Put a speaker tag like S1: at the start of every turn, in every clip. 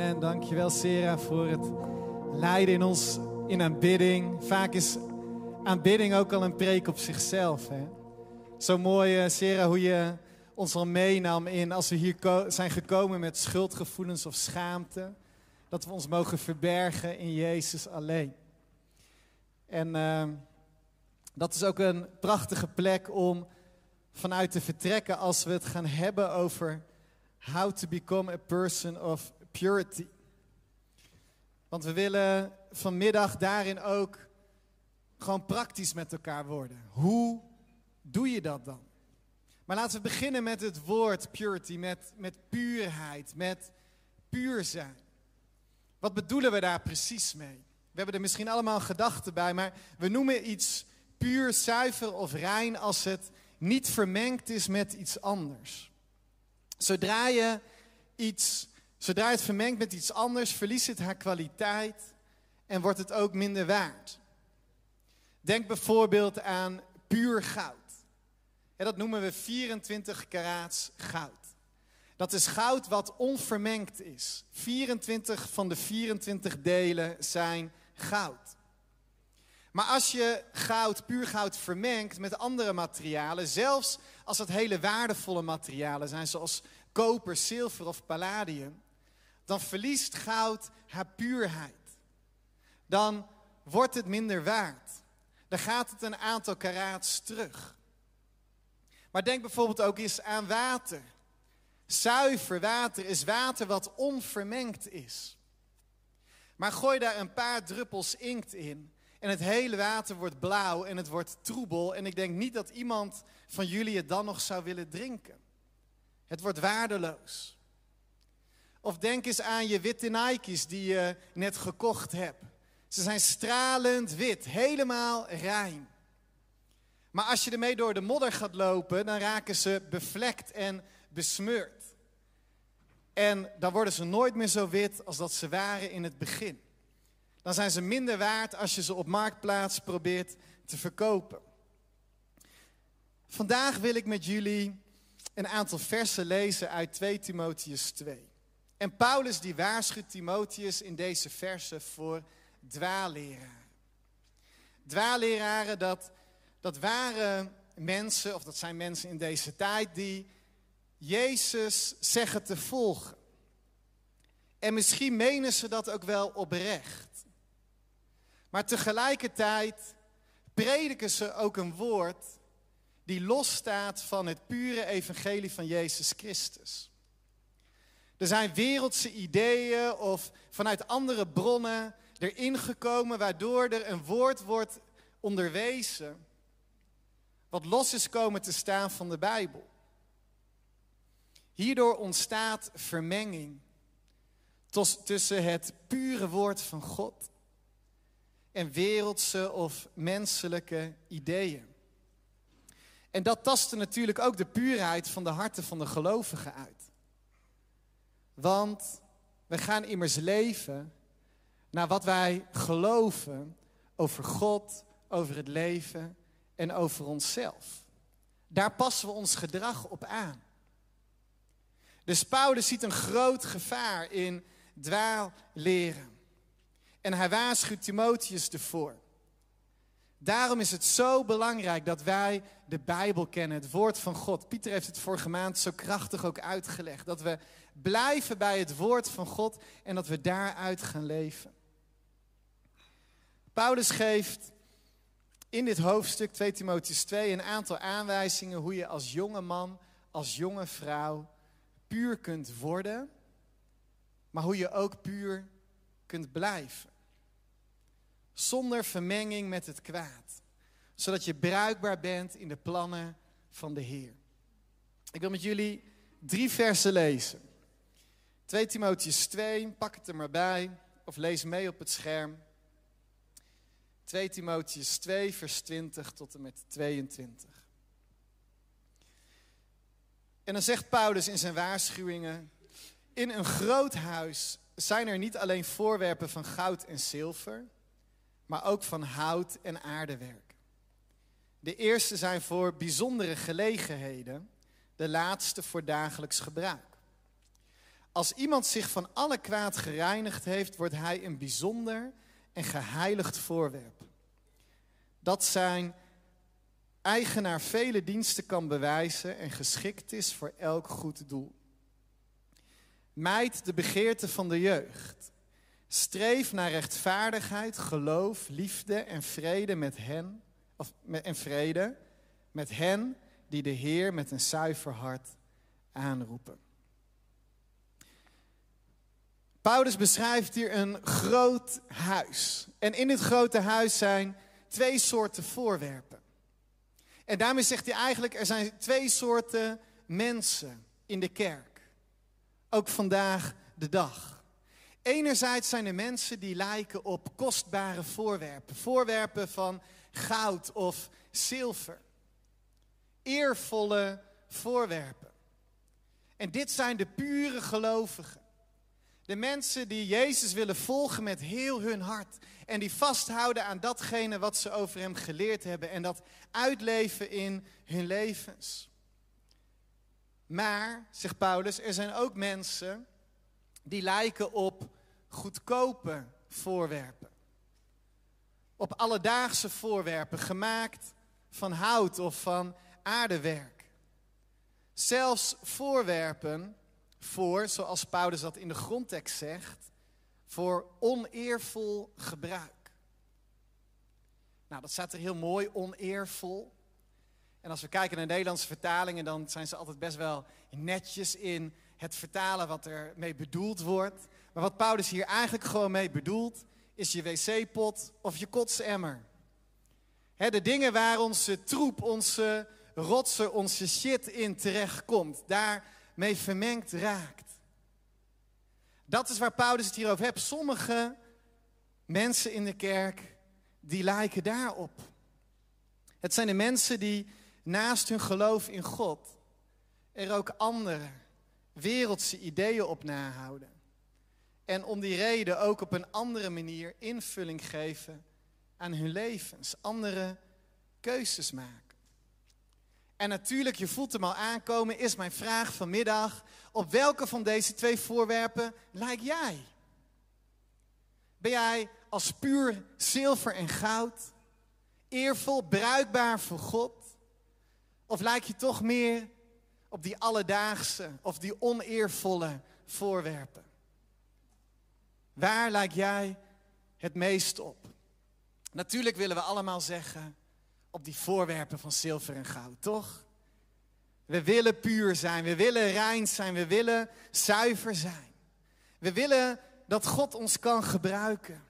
S1: Amen. Dankjewel, Sera, voor het leiden in ons in aanbidding. Vaak is aanbidding ook al een preek op zichzelf. Hè? Zo mooi, uh, Sera, hoe je ons al meenam in als we hier zijn gekomen met schuldgevoelens of schaamte. Dat we ons mogen verbergen in Jezus alleen. En uh, dat is ook een prachtige plek om vanuit te vertrekken als we het gaan hebben over how to become a person of purity. Want we willen vanmiddag daarin ook gewoon praktisch met elkaar worden. Hoe doe je dat dan? Maar laten we beginnen met het woord purity, met, met puurheid, met puur zijn. Wat bedoelen we daar precies mee? We hebben er misschien allemaal gedachten bij, maar we noemen iets puur, zuiver of rein als het niet vermengd is met iets anders. Zodra je iets Zodra het vermengt met iets anders, verliest het haar kwaliteit en wordt het ook minder waard. Denk bijvoorbeeld aan puur goud. dat noemen we 24 karaats goud. Dat is goud wat onvermengd is. 24 van de 24 delen zijn goud. Maar als je goud, puur goud, vermengt met andere materialen, zelfs als het hele waardevolle materialen zijn, zoals koper, zilver of palladium, dan verliest goud haar puurheid. Dan wordt het minder waard. Dan gaat het een aantal karaats terug. Maar denk bijvoorbeeld ook eens aan water. Zuiver water is water wat onvermengd is. Maar gooi daar een paar druppels inkt in en het hele water wordt blauw en het wordt troebel. En ik denk niet dat iemand van jullie het dan nog zou willen drinken. Het wordt waardeloos. Of denk eens aan je witte Nike's die je net gekocht hebt. Ze zijn stralend wit, helemaal rein. Maar als je ermee door de modder gaat lopen, dan raken ze bevlekt en besmeurd. En dan worden ze nooit meer zo wit als dat ze waren in het begin. Dan zijn ze minder waard als je ze op marktplaats probeert te verkopen. Vandaag wil ik met jullie een aantal versen lezen uit 2 Timotheus 2. En Paulus die waarschuwt Timotheus in deze verse voor dwaalleraren. Dwaalleraren, dat, dat waren mensen, of dat zijn mensen in deze tijd, die Jezus zeggen te volgen. En misschien menen ze dat ook wel oprecht. Maar tegelijkertijd prediken ze ook een woord die losstaat van het pure evangelie van Jezus Christus. Er zijn wereldse ideeën of vanuit andere bronnen erin gekomen, waardoor er een woord wordt onderwezen wat los is komen te staan van de Bijbel. Hierdoor ontstaat vermenging tussen het pure woord van God en wereldse of menselijke ideeën. En dat tastte natuurlijk ook de puurheid van de harten van de gelovigen uit. Want we gaan immers leven naar wat wij geloven over God, over het leven en over onszelf. Daar passen we ons gedrag op aan. Dus Paulus ziet een groot gevaar in dwaalleren. En hij waarschuwt Timotheus ervoor. Daarom is het zo belangrijk dat wij de Bijbel kennen, het woord van God. Pieter heeft het vorige maand zo krachtig ook uitgelegd. Dat we blijven bij het woord van God en dat we daaruit gaan leven. Paulus geeft in dit hoofdstuk 2 Timotheus 2 een aantal aanwijzingen hoe je als jonge man, als jonge vrouw puur kunt worden, maar hoe je ook puur kunt blijven. Zonder vermenging met het kwaad, zodat je bruikbaar bent in de plannen van de Heer. Ik wil met jullie drie versen lezen. 2 Timotheus 2, pak het er maar bij of lees mee op het scherm. 2 Timotheus 2, vers 20 tot en met 22. En dan zegt Paulus in zijn waarschuwingen: In een groot huis zijn er niet alleen voorwerpen van goud en zilver, maar ook van hout en aardewerk. De eerste zijn voor bijzondere gelegenheden, de laatste voor dagelijks gebruik. Als iemand zich van alle kwaad gereinigd heeft, wordt hij een bijzonder en geheiligd voorwerp. Dat zijn eigenaar vele diensten kan bewijzen en geschikt is voor elk goed doel. Mijd de begeerte van de jeugd. Streef naar rechtvaardigheid, geloof, liefde en vrede met hen, of, en vrede met hen die de Heer met een zuiver hart aanroepen. Paulus beschrijft hier een groot huis. En in dit grote huis zijn twee soorten voorwerpen. En daarmee zegt hij eigenlijk, er zijn twee soorten mensen in de kerk. Ook vandaag de dag. Enerzijds zijn er mensen die lijken op kostbare voorwerpen. Voorwerpen van goud of zilver. Eervolle voorwerpen. En dit zijn de pure gelovigen. De mensen die Jezus willen volgen met heel hun hart. En die vasthouden aan datgene wat ze over Hem geleerd hebben. En dat uitleven in hun levens. Maar, zegt Paulus, er zijn ook mensen die lijken op goedkope voorwerpen. Op alledaagse voorwerpen, gemaakt van hout of van aardewerk. Zelfs voorwerpen voor, zoals Paulus dat in de grondtekst zegt, voor oneervol gebruik. Nou, dat staat er heel mooi, oneervol. En als we kijken naar Nederlandse vertalingen, dan zijn ze altijd best wel netjes in het vertalen wat er mee bedoeld wordt. Maar wat Paulus hier eigenlijk gewoon mee bedoelt, is je wc-pot of je kotsemmer. de dingen waar onze troep, onze rotsen, onze shit in terechtkomt. Daar mee vermengd raakt. Dat is waar Paulus het hier over heeft. Sommige mensen in de kerk, die lijken daarop. Het zijn de mensen die naast hun geloof in God er ook andere wereldse ideeën op nahouden. En om die reden ook op een andere manier invulling geven aan hun levens, andere keuzes maken. En natuurlijk, je voelt hem al aankomen, is mijn vraag vanmiddag. Op welke van deze twee voorwerpen lijk jij? Ben jij als puur zilver en goud, eervol, bruikbaar voor God? Of lijk je toch meer op die alledaagse of die oneervolle voorwerpen? Waar lijk jij het meest op? Natuurlijk willen we allemaal zeggen, op die voorwerpen van zilver en goud, toch? We willen puur zijn, we willen rein zijn, we willen zuiver zijn. We willen dat God ons kan gebruiken.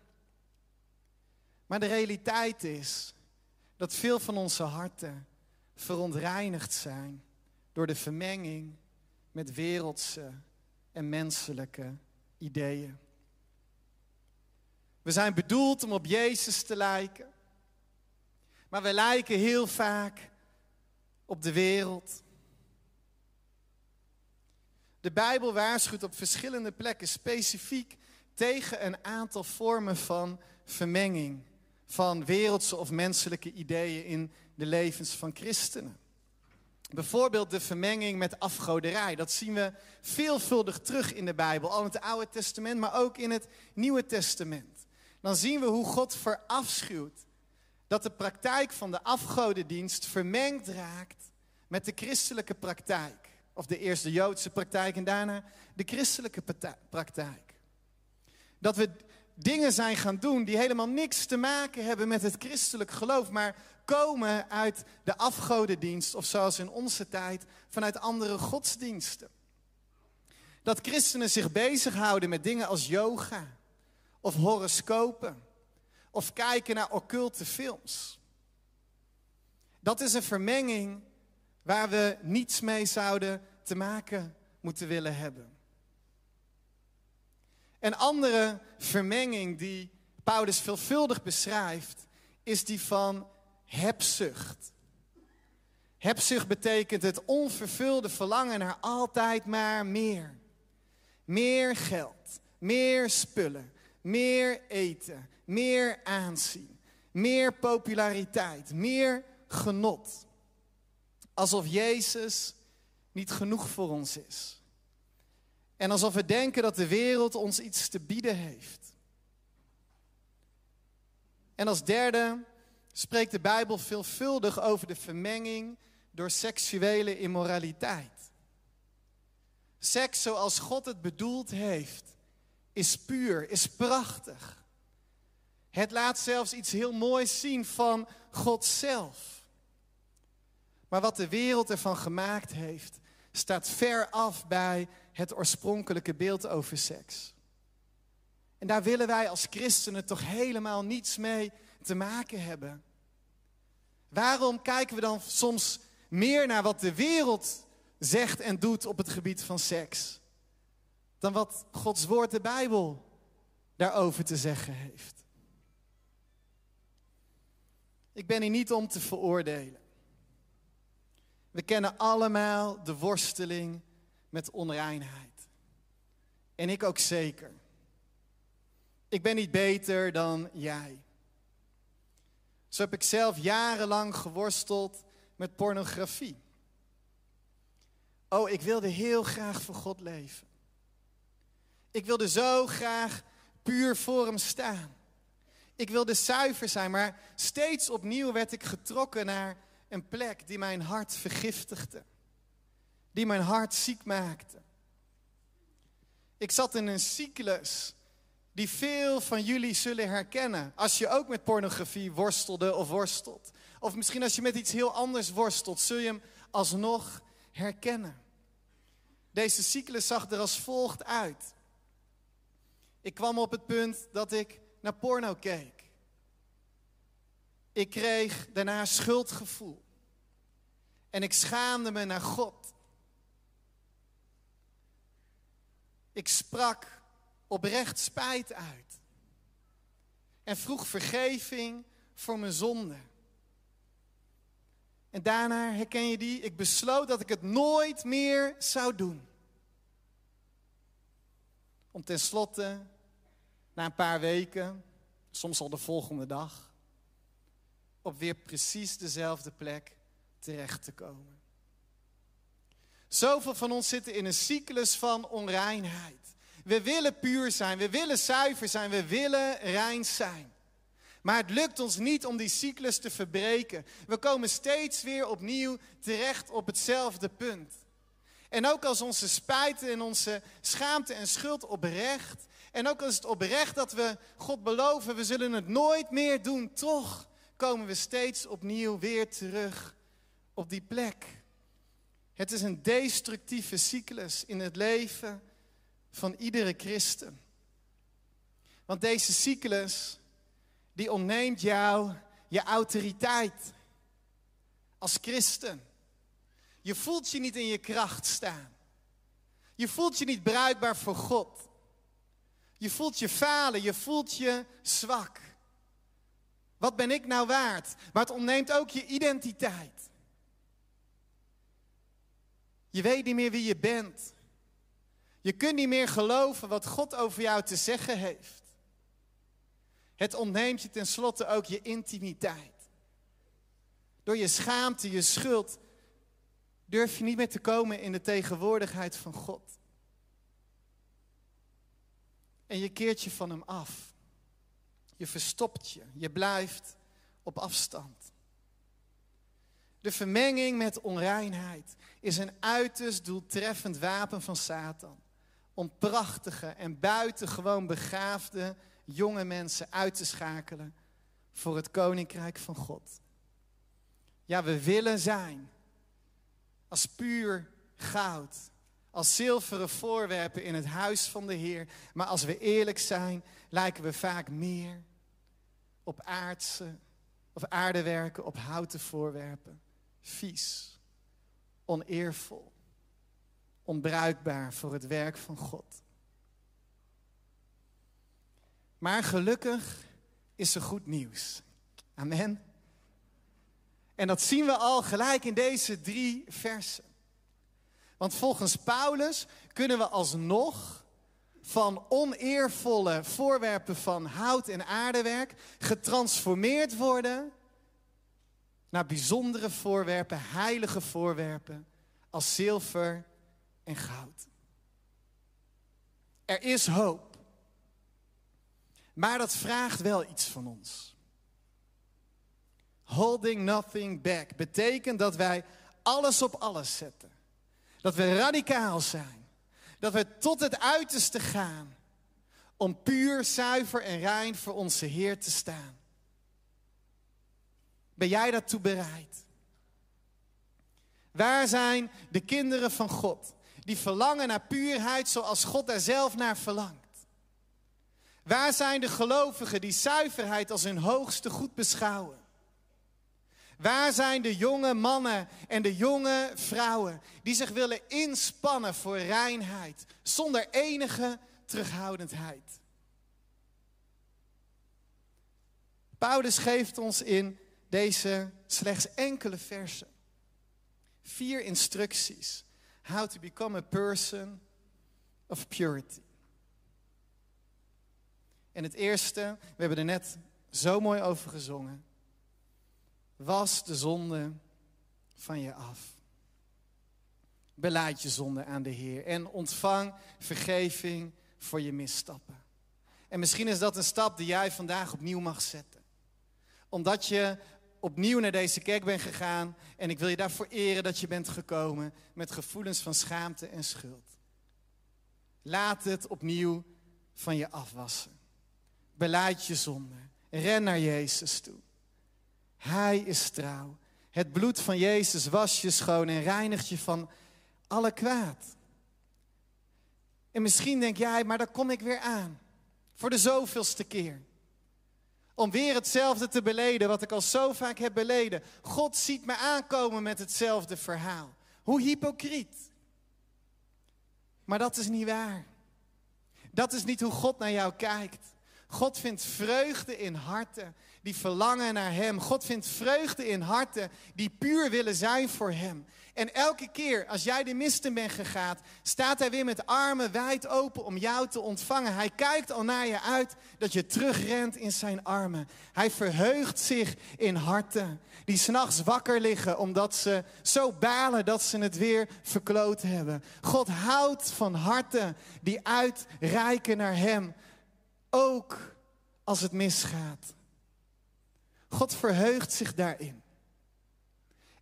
S1: Maar de realiteit is dat veel van onze harten verontreinigd zijn door de vermenging met wereldse en menselijke ideeën. We zijn bedoeld om op Jezus te lijken. Maar we lijken heel vaak op de wereld. De Bijbel waarschuwt op verschillende plekken specifiek tegen een aantal vormen van vermenging van wereldse of menselijke ideeën in de levens van christenen. Bijvoorbeeld de vermenging met afgoderij. Dat zien we veelvuldig terug in de Bijbel, al in het Oude Testament, maar ook in het Nieuwe Testament. Dan zien we hoe God verafschuwt dat de praktijk van de afgodendienst vermengd raakt met de christelijke praktijk. Of de eerst de Joodse praktijk en daarna de christelijke praktijk. Dat we dingen zijn gaan doen die helemaal niks te maken hebben met het christelijk geloof, maar komen uit de afgodendienst of zoals in onze tijd vanuit andere godsdiensten. Dat christenen zich bezighouden met dingen als yoga of horoscopen of kijken naar occulte films. Dat is een vermenging waar we niets mee zouden te maken moeten willen hebben. Een andere vermenging die Paulus veelvuldig beschrijft, is die van hebzucht. Hebzucht betekent het onvervulde verlangen naar altijd maar meer. Meer geld, meer spullen, meer eten, meer aanzien, meer populariteit, meer genot. Alsof Jezus niet genoeg voor ons is. En alsof we denken dat de wereld ons iets te bieden heeft. En als derde spreekt de Bijbel veelvuldig over de vermenging door seksuele immoraliteit. Seks zoals God het bedoeld heeft, is puur, is prachtig. Het laat zelfs iets heel moois zien van God zelf. Maar wat de wereld ervan gemaakt heeft, staat ver af bij het oorspronkelijke beeld over seks. En daar willen wij als christenen toch helemaal niets mee te maken hebben. Waarom kijken we dan soms meer naar wat de wereld zegt en doet op het gebied van seks, dan wat Gods woord, de Bijbel, daarover te zeggen heeft? Ik ben hier niet om te veroordelen. We kennen allemaal de worsteling met onreinheid. En ik ook zeker. Ik ben niet beter dan jij. Zo heb ik zelf jarenlang geworsteld met pornografie. Oh, ik wilde heel graag voor God leven. Ik wilde zo graag puur voor Hem staan. Ik wilde zuiver zijn, maar steeds opnieuw werd ik getrokken naar een plek die mijn hart vergiftigde. Die mijn hart ziek maakte. Ik zat in een cyclus die veel van jullie zullen herkennen. Als je ook met pornografie worstelde of worstelt. Of misschien als je met iets heel anders worstelt, zul je hem alsnog herkennen. Deze cyclus zag er als volgt uit. Ik kwam op het punt dat ik naar porno keek. Ik kreeg daarna schuldgevoel. En ik schaamde me naar God. Ik sprak oprecht spijt uit. En vroeg vergeving voor mijn zonde. En daarna herken je die, ik besloot dat ik het nooit meer zou doen. Om tenslotte, na een paar weken, soms al de volgende dag, op weer precies dezelfde plek terecht te komen. Zoveel van ons zitten in een cyclus van onreinheid. We willen puur zijn, we willen zuiver zijn, we willen rein zijn. Maar het lukt ons niet om die cyclus te verbreken. We komen steeds weer opnieuw terecht op hetzelfde punt. En ook als onze spijten en onze schaamte en schuld oprecht. En ook als het oprecht dat we God beloven, we zullen het nooit meer doen. Toch komen we steeds opnieuw weer terug op die plek. Het is een destructieve cyclus in het leven van iedere christen. Want deze cyclus, die ontneemt jou je autoriteit als christen. Je voelt je niet in je kracht staan. Je voelt je niet bruikbaar voor God. Je voelt je falen, je voelt je zwak. Wat ben ik nou waard? Maar het ontneemt ook je identiteit. Je weet niet meer wie je bent. Je kunt niet meer geloven wat God over jou te zeggen heeft. Het ontneemt je tenslotte ook je intimiteit. Door je schaamte, je schuld, durf je niet meer te komen in de tegenwoordigheid van God. En je keert je van hem af. Je verstopt je. Je blijft op afstand. De vermenging met onreinheid is een uiterst doeltreffend wapen van Satan. Om prachtige en buitengewoon begaafde jonge mensen uit te schakelen voor het koninkrijk van God. Ja, we willen zijn als puur goud, als zilveren voorwerpen in het huis van de Heer. Maar als we eerlijk zijn, lijken we vaak meer op aardse of aardewerken, op houten voorwerpen. Vies, oneervol, onbruikbaar voor het werk van God. Maar gelukkig is er goed nieuws. Amen. En dat zien we al gelijk in deze drie versen. Want volgens Paulus kunnen we alsnog van oneervolle voorwerpen van hout en aardewerk getransformeerd worden naar bijzondere voorwerpen, heilige voorwerpen als zilver en goud. Er is hoop. Maar dat vraagt wel iets van ons. Holding nothing back betekent dat wij alles op alles zetten. Dat we radicaal zijn. Dat we tot het uiterste gaan om puur, zuiver en rein voor onze Heer te staan. Ben jij daartoe bereid? Waar zijn de kinderen van God die verlangen naar puurheid zoals God daar zelf naar verlangt? Waar zijn de gelovigen die zuiverheid als hun hoogste goed beschouwen? Waar zijn de jonge mannen en de jonge vrouwen die zich willen inspannen voor reinheid zonder enige terughoudendheid? Paulus geeft ons in deze slechts enkele versen vier instructies. How to become a person of purity. En het eerste, we hebben er net zo mooi over gezongen. Was de zonde van je af. Beleid je zonde aan de Heer en ontvang vergeving voor je misstappen. En misschien is dat een stap die jij vandaag opnieuw mag zetten. Omdat je opnieuw naar deze kerk bent gegaan en ik wil je daarvoor eren dat je bent gekomen met gevoelens van schaamte en schuld. Laat het opnieuw van je afwassen. Beleid je zonde. Ren naar Jezus toe. Hij is trouw. Het bloed van Jezus was je schoon en reinigt je van alle kwaad. En misschien denk jij, maar daar kom ik weer aan. Voor de zoveelste keer. Om weer hetzelfde te beleden wat ik al zo vaak heb beleden. God ziet me aankomen met hetzelfde verhaal. Hoe hypocriet. Maar dat is niet waar. Dat is niet hoe God naar jou kijkt. God vindt vreugde in harten die verlangen naar Hem. God vindt vreugde in harten die puur willen zijn voor Hem. En elke keer als jij de misten bent gegaan, staat Hij weer met armen wijd open om jou te ontvangen. Hij kijkt al naar je uit dat je terugrent in Zijn armen. Hij verheugt zich in harten die s'nachts wakker liggen omdat ze zo balen dat ze het weer verkloot hebben. God houdt van harten die uitreiken naar Hem, ook als het misgaat. God verheugt zich daarin.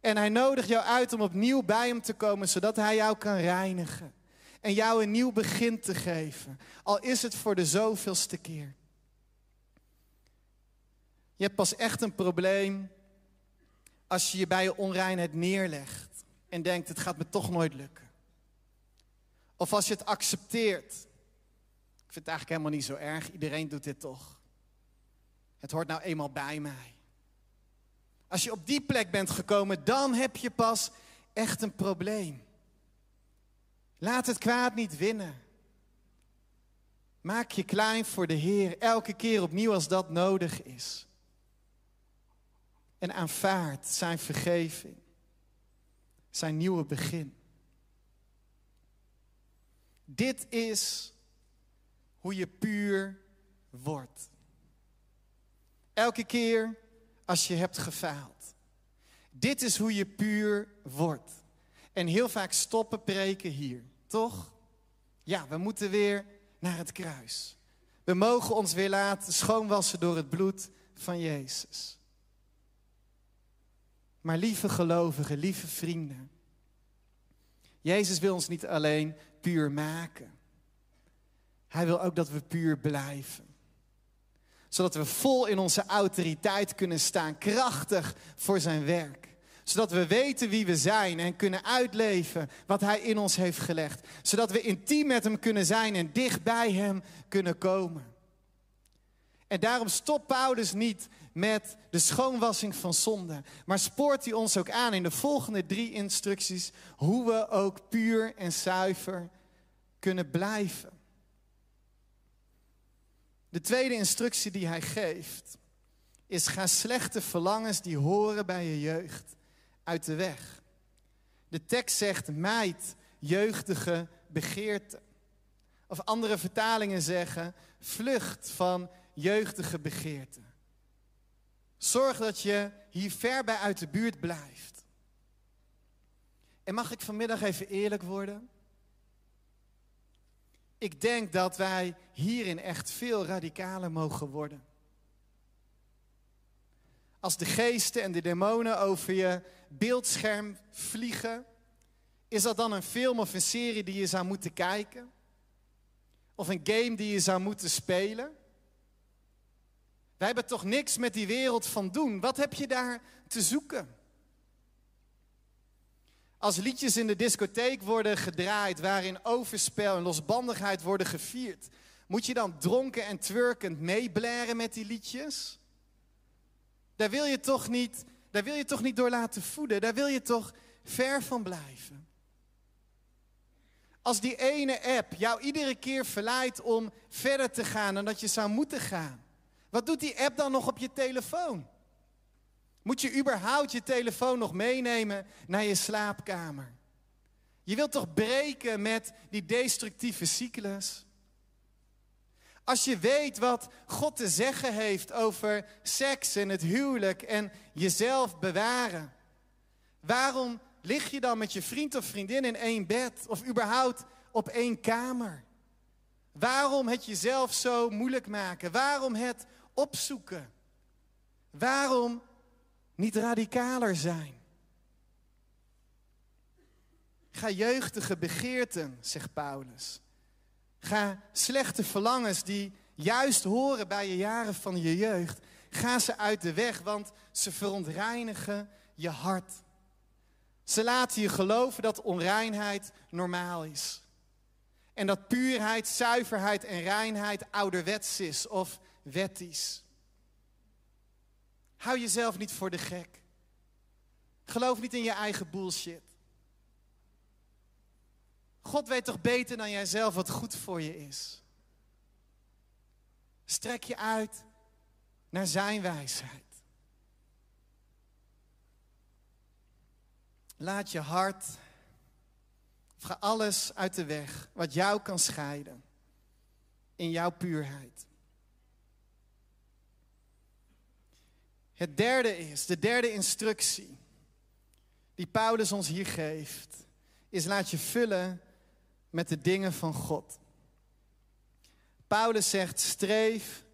S1: En hij nodigt jou uit om opnieuw bij hem te komen, zodat hij jou kan reinigen. En jou een nieuw begin te geven. Al is het voor de zoveelste keer. Je hebt pas echt een probleem als je je bij je onreinheid neerlegt en denkt, het gaat me toch nooit lukken. Of als je het accepteert. Ik vind het eigenlijk helemaal niet zo erg, iedereen doet dit toch. Het hoort nou eenmaal bij mij. Als je op die plek bent gekomen, dan heb je pas echt een probleem. Laat het kwaad niet winnen. Maak je klein voor de Heer, elke keer opnieuw als dat nodig is. En aanvaard zijn vergeving, zijn nieuwe begin. Dit is hoe je puur wordt. Elke keer als je hebt gefaald. Dit is hoe je puur wordt. En heel vaak stoppen preken hier, toch? Ja, we moeten weer naar het kruis. We mogen ons weer laten schoonwassen door het bloed van Jezus. Maar lieve gelovigen, lieve vrienden, Jezus wil ons niet alleen puur maken. Hij wil ook dat we puur blijven zodat we vol in onze autoriteit kunnen staan, krachtig voor zijn werk. Zodat we weten wie we zijn en kunnen uitleven wat hij in ons heeft gelegd. Zodat we intiem met hem kunnen zijn en dicht bij hem kunnen komen. En daarom stopt Paulus niet met de schoonwassing van zonde. Maar spoort hij ons ook aan in de volgende drie instructies hoe we ook puur en zuiver kunnen blijven. De tweede instructie die hij geeft is ga slechte verlangens die horen bij je jeugd uit de weg. De tekst zegt mijt jeugdige begeerte. Of andere vertalingen zeggen vlucht van jeugdige begeerte. Zorg dat je hier ver bij uit de buurt blijft. En mag ik vanmiddag even eerlijk worden? Ik denk dat wij hierin echt veel radicaler mogen worden. Als de geesten en de demonen over je beeldscherm vliegen, is dat dan een film of een serie die je zou moeten kijken? Of een game die je zou moeten spelen? Wij hebben toch niks met die wereld van doen. Wat heb je daar te zoeken? Als liedjes in de discotheek worden gedraaid waarin overspel en losbandigheid worden gevierd, moet je dan dronken en twerkend meeblaren met die liedjes? Daar wil je toch niet, daar wil je toch niet door laten voeden, daar wil je toch ver van blijven. Als die ene app jou iedere keer verleidt om verder te gaan dan dat je zou moeten gaan, wat doet die app dan nog op je telefoon? Moet je überhaupt je telefoon nog meenemen naar je slaapkamer? Je wilt toch breken met die destructieve cyclus? Als je weet wat God te zeggen heeft over seks en het huwelijk en jezelf bewaren, waarom lig je dan met je vriend of vriendin in één bed of überhaupt op één kamer? Waarom het jezelf zo moeilijk maken? Waarom het opzoeken? Waarom niet radicaler zijn? Ga jeugdige begeerten, zegt Paulus. Ga slechte verlangens die juist horen bij je jaren van je jeugd, ga ze uit de weg, want ze verontreinigen je hart. Ze laten je geloven dat onreinheid normaal is. En dat puurheid, zuiverheid en reinheid ouderwets is of wettisch. Hou jezelf niet voor de gek. Geloof niet in je eigen bullshit. God weet toch beter dan jijzelf wat goed voor je is. Strek je uit naar Zijn wijsheid. Laat je hart, ga alles uit de weg wat jou kan scheiden in jouw puurheid. Het derde is, de derde instructie die Paulus ons hier geeft, is laat je vullen met de dingen van God. Paulus zegt: streef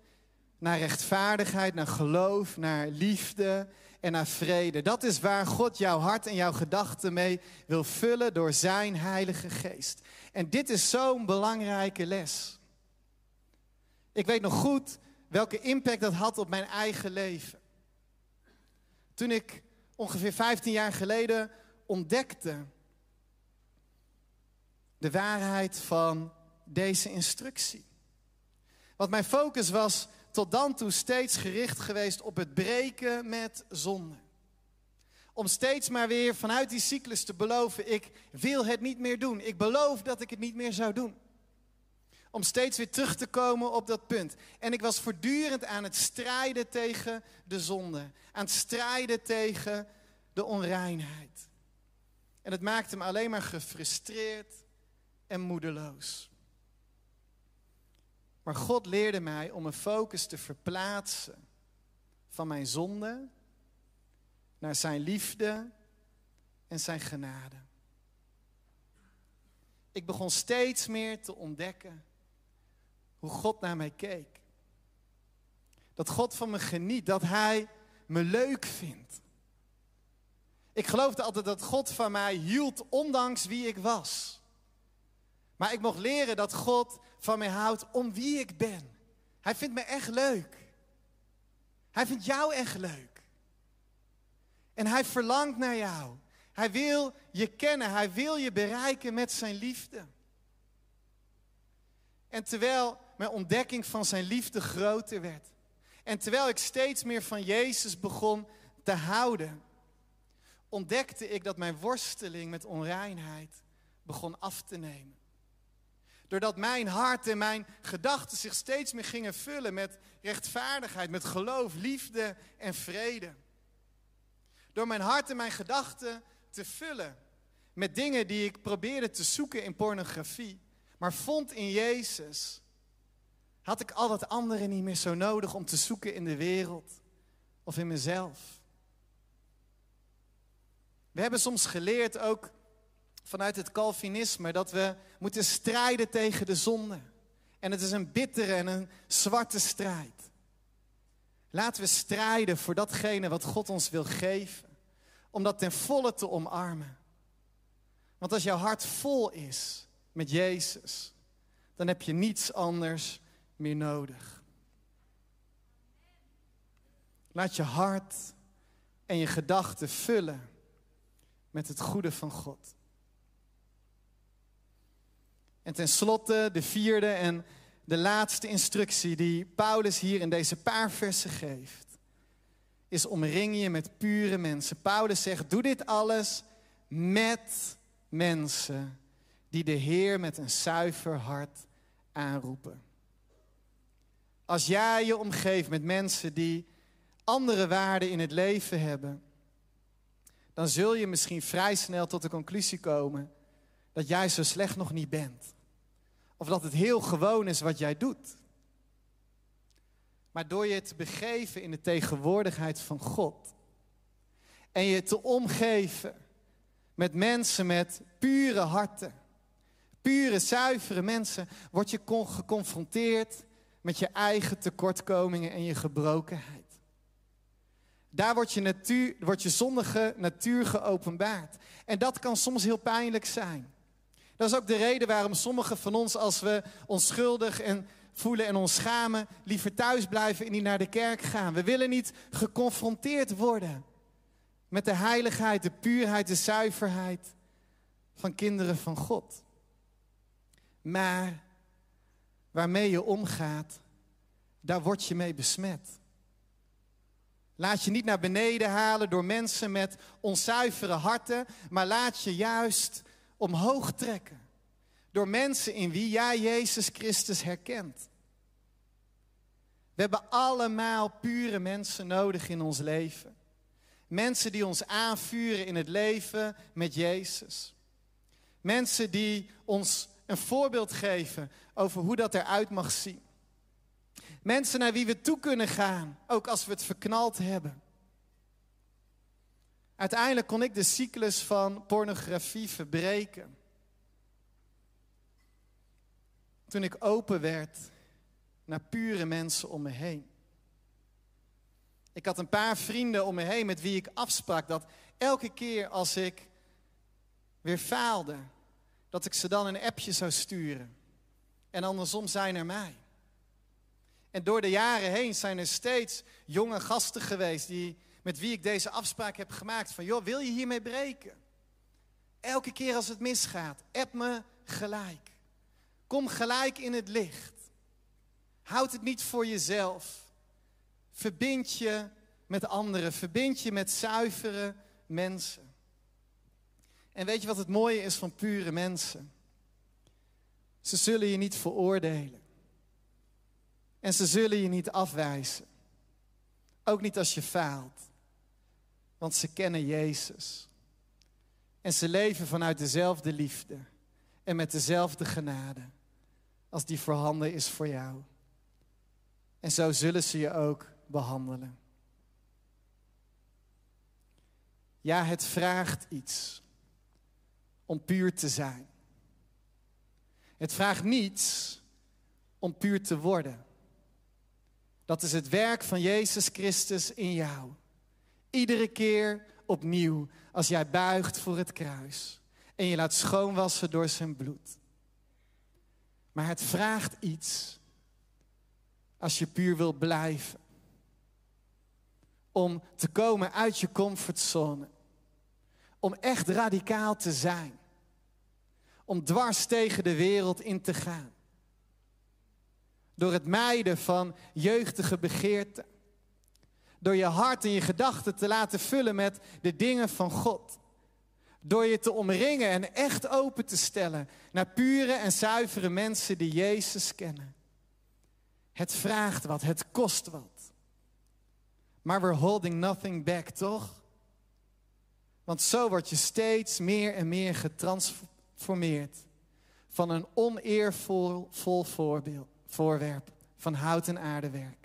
S1: naar rechtvaardigheid, naar geloof, naar liefde en naar vrede. Dat is waar God jouw hart en jouw gedachten mee wil vullen door zijn Heilige Geest. En dit is zo'n belangrijke les. Ik weet nog goed welke impact dat had op mijn eigen leven. Toen ik ongeveer 15 jaar geleden ontdekte de waarheid van deze instructie. Want mijn focus was tot dan toe steeds gericht geweest op het breken met zonde. Om steeds maar weer vanuit die cyclus te beloven, ik wil het niet meer doen. Ik beloof dat ik het niet meer zou doen. Om steeds weer terug te komen op dat punt. En ik was voortdurend aan het strijden tegen de zonde. Aan het strijden tegen de onreinheid. En het maakte me alleen maar gefrustreerd en moedeloos. Maar God leerde mij om mijn focus te verplaatsen van mijn zonde naar zijn liefde en zijn genade. Ik begon steeds meer te ontdekken hoe God naar mij keek. Dat God van me geniet, dat Hij me leuk vindt. Ik geloofde altijd dat God van mij hield, ondanks wie ik was. Maar ik mocht leren dat God van mij houdt om wie ik ben. Hij vindt me echt leuk. Hij vindt jou echt leuk. En hij verlangt naar jou. Hij wil je kennen. Hij wil je bereiken met zijn liefde. En terwijl mijn ontdekking van zijn liefde groter werd. En terwijl ik steeds meer van Jezus begon te houden, ontdekte ik dat mijn worsteling met onreinheid begon af te nemen. Doordat mijn hart en mijn gedachten zich steeds meer gingen vullen met rechtvaardigheid, met geloof, liefde en vrede. Door mijn hart en mijn gedachten te vullen met dingen die ik probeerde te zoeken in pornografie, maar vond in Jezus, had ik al dat andere niet meer zo nodig om te zoeken in de wereld of in mezelf. We hebben soms geleerd ook vanuit het Calvinisme dat we moeten strijden tegen de zonde. En het is een bittere en een zwarte strijd. Laten we strijden voor datgene wat God ons wil geven. Om dat ten volle te omarmen. Want als jouw hart vol is met Jezus, dan heb je niets anders meer nodig. Laat je hart en je gedachten vullen met het goede van God. En tenslotte de vierde en de laatste instructie die Paulus hier in deze paar versen geeft, is omring je met pure mensen. Paulus zegt, doe dit alles met mensen die de Heer met een zuiver hart aanroepen. Als jij je omgeeft met mensen die andere waarden in het leven hebben, dan zul je misschien vrij snel tot de conclusie komen dat jij zo slecht nog niet bent. Of dat het heel gewoon is wat jij doet. Maar door je te begeven in de tegenwoordigheid van God en je te omgeven met mensen met pure harten, pure, zuivere mensen, word je geconfronteerd met je eigen tekortkomingen en je gebrokenheid. Daar wordt je, natuur, wordt je zondige natuur geopenbaard. En dat kan soms heel pijnlijk zijn. Dat is ook de reden waarom sommigen van ons, als we ons schuldig en voelen en ons schamen, liever thuis blijven en niet naar de kerk gaan. We willen niet geconfronteerd worden met de heiligheid, de puurheid, de zuiverheid van kinderen van God. Maar waarmee je omgaat, daar word je mee besmet. Laat je niet naar beneden halen door mensen met onzuivere harten, maar laat je juist omhoog trekken. Door mensen in wie jij Jezus Christus herkent. We hebben allemaal pure mensen nodig in ons leven. Mensen die ons aanvuren in het leven met Jezus. Mensen die ons een voorbeeld geven over hoe dat eruit mag zien. Mensen naar wie we toe kunnen gaan, ook als we het verknald hebben. Uiteindelijk kon ik de cyclus van pornografie verbreken. Toen ik open werd naar pure mensen om me heen. Ik had een paar vrienden om me heen met wie ik afsprak dat elke keer als ik weer faalde, dat ik ze dan een appje zou sturen. En andersom zijn er mij. En door de jaren heen zijn er steeds jonge gasten geweest die, met wie ik deze afspraak heb gemaakt. Van joh, wil je hiermee breken? Elke keer als het misgaat, app me gelijk. Kom gelijk in het licht. Houd het niet voor jezelf. Verbind je met anderen. Verbind je met zuivere mensen. En weet je wat het mooie is van pure mensen? Ze zullen je niet veroordelen. En ze zullen je niet afwijzen. Ook niet als je faalt. Want ze kennen Jezus. En ze leven vanuit dezelfde liefde en met dezelfde genade als die voorhanden is voor jou. En zo zullen ze je ook behandelen. Ja, het vraagt iets om puur te zijn. Het vraagt niets om puur te worden. Dat is het werk van Jezus Christus in jou. Iedere keer opnieuw als jij buigt voor het kruis en je laat schoonwassen door zijn bloed. Maar het vraagt iets als je puur wil blijven. Om te komen uit je comfortzone. Om echt radicaal te zijn. Om dwars tegen de wereld in te gaan. Door het mijden van jeugdige begeerten. Door je hart en je gedachten te laten vullen met de dingen van God. Door je te omringen en echt open te stellen naar pure en zuivere mensen die Jezus kennen. Het vraagt wat, het kost wat. Maar we're holding nothing back, toch? Want zo word je steeds meer en meer getransformeerd van een oneervol vol voorbeeld voorwerp van hout en aardewerk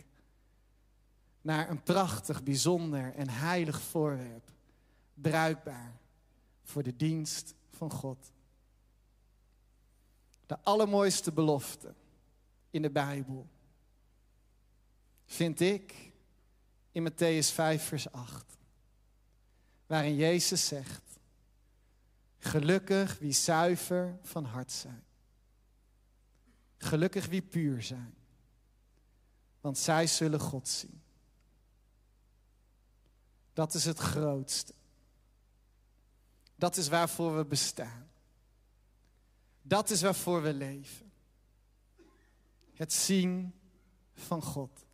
S1: naar een prachtig, bijzonder en heilig voorwerp, bruikbaar voor de dienst van God. De allermooiste belofte in de Bijbel vind ik in Matthäus 5, vers 8. Waarin Jezus zegt, gelukkig wie zuiver van hart zijn. Gelukkig wie puur zijn, want zij zullen God zien. Dat is het grootste. Dat is waarvoor we bestaan. Dat is waarvoor we leven. Het zien van God.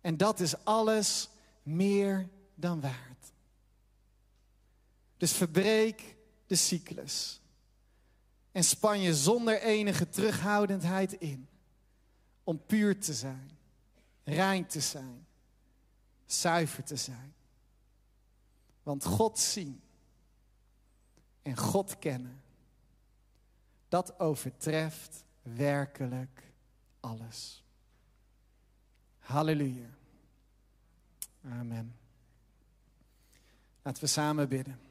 S1: En dat is alles meer dan waard. Dus verbreek de cyclus. En span je zonder enige terughoudendheid in. Om puur te zijn, rein te zijn, zuiver te zijn. Want God zien en God kennen, dat overtreft werkelijk alles. Halleluja. Amen. Laten we samen bidden.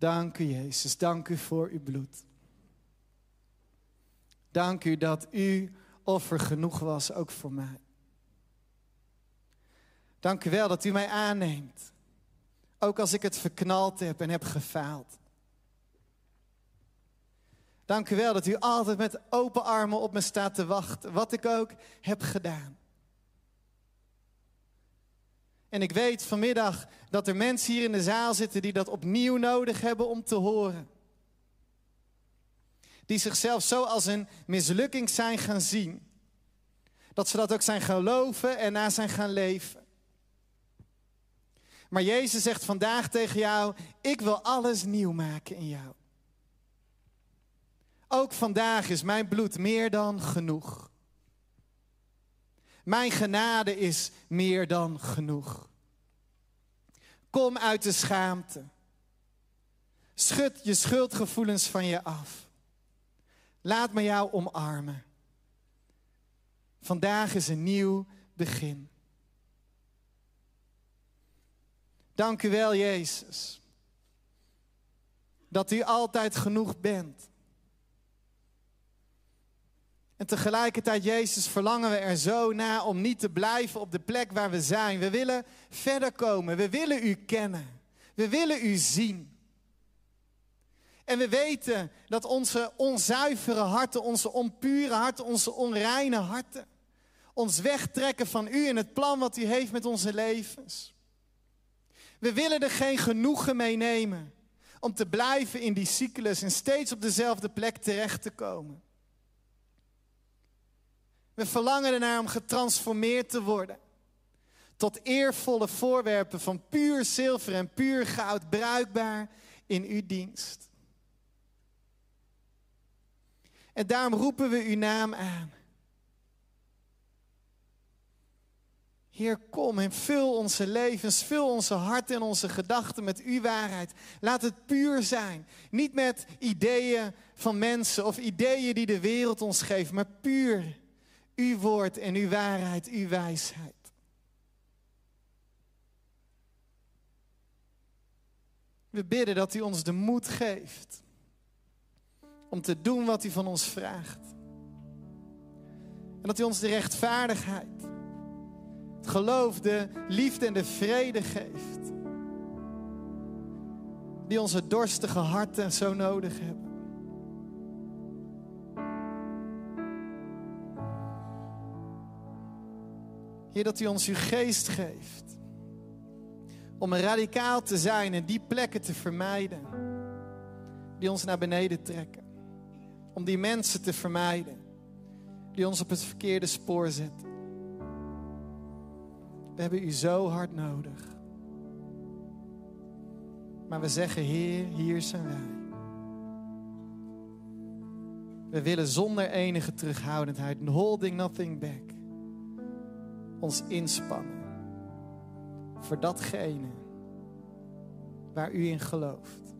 S1: Dank u, Jezus. Dank u voor uw bloed. Dank u dat uw offer genoeg was, ook voor mij. Dank u wel dat u mij aanneemt. Ook als ik het verknald heb en heb gefaald. Dank u wel dat u altijd met open armen op me staat te wachten, wat ik ook heb gedaan. En ik weet vanmiddag dat er mensen hier in de zaal zitten die dat opnieuw nodig hebben om te horen. Die zichzelf zo als een mislukking zijn gaan zien. Dat ze dat ook zijn gaan geloven en na zijn gaan leven. Maar Jezus zegt vandaag tegen jou: Ik wil alles nieuw maken in jou. Ook vandaag is mijn bloed meer dan genoeg. Mijn genade is meer dan genoeg. Kom uit de schaamte. Schud je schuldgevoelens van je af. Laat me jou omarmen. Vandaag is een nieuw begin. Dank u wel, Jezus. Dat u altijd genoeg bent. En tegelijkertijd, Jezus, verlangen we er zo na om niet te blijven op de plek waar we zijn. We willen verder komen. We willen u kennen. We willen u zien. En we weten dat onze onzuivere harten, onze onpure harten, onze onreine harten ons wegtrekken van u en het plan wat u heeft met onze levens. We willen er geen genoegen mee nemen om te blijven in die cyclus en steeds op dezelfde plek terecht te komen. We verlangen ernaar om getransformeerd te worden. Tot eervolle voorwerpen van puur zilver en puur goud, bruikbaar in uw dienst. En daarom roepen we uw naam aan. Heer, kom en vul onze levens, vul onze harten en onze gedachten met uw waarheid. Laat het puur zijn. Niet met ideeën van mensen of ideeën die de wereld ons geeft, maar puur uw woord en uw waarheid, uw wijsheid. We bidden dat u ons de moed geeft om te doen wat u van ons vraagt. En dat u ons de rechtvaardigheid, het geloof, de liefde en de vrede geeft. Die onze dorstige harten zo nodig hebben. Heer, dat u ons uw geest geeft. Om radicaal te zijn en die plekken te vermijden. Die ons naar beneden trekken. Om die mensen te vermijden. Die ons op het verkeerde spoor zetten. We hebben u zo hard nodig. Maar we zeggen, Heer, hier zijn wij. We willen zonder enige terughoudendheid, holding nothing back ons inspannen voor datgene waar u in gelooft.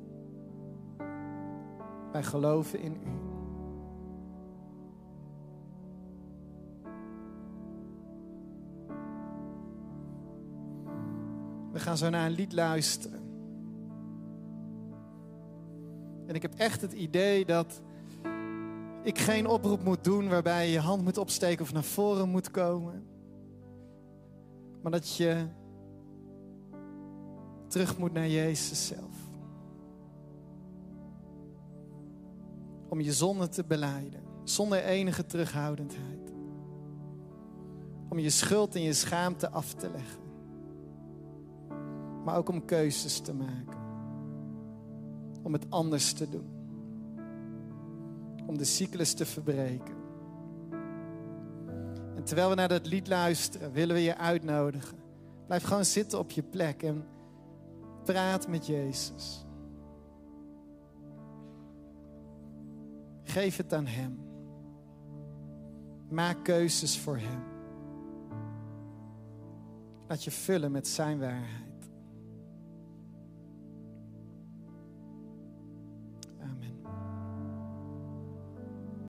S1: Wij geloven in u. We gaan zo naar een lied luisteren. En ik heb echt het idee dat ik geen oproep moet doen waarbij je je hand moet opsteken of naar voren moet komen. Maar dat je terug moet naar Jezus zelf. Om je zonde te beleiden, zonder enige terughoudendheid. Om je schuld en je schaamte af te leggen. Maar ook om keuzes te maken. Om het anders te doen. Om de cyclus te verbreken. Terwijl we naar dat lied luisteren, willen we je uitnodigen. Blijf gewoon zitten op je plek en praat met Jezus. Geef het aan Hem. Maak keuzes voor Hem. Laat je vullen met Zijn waarheid.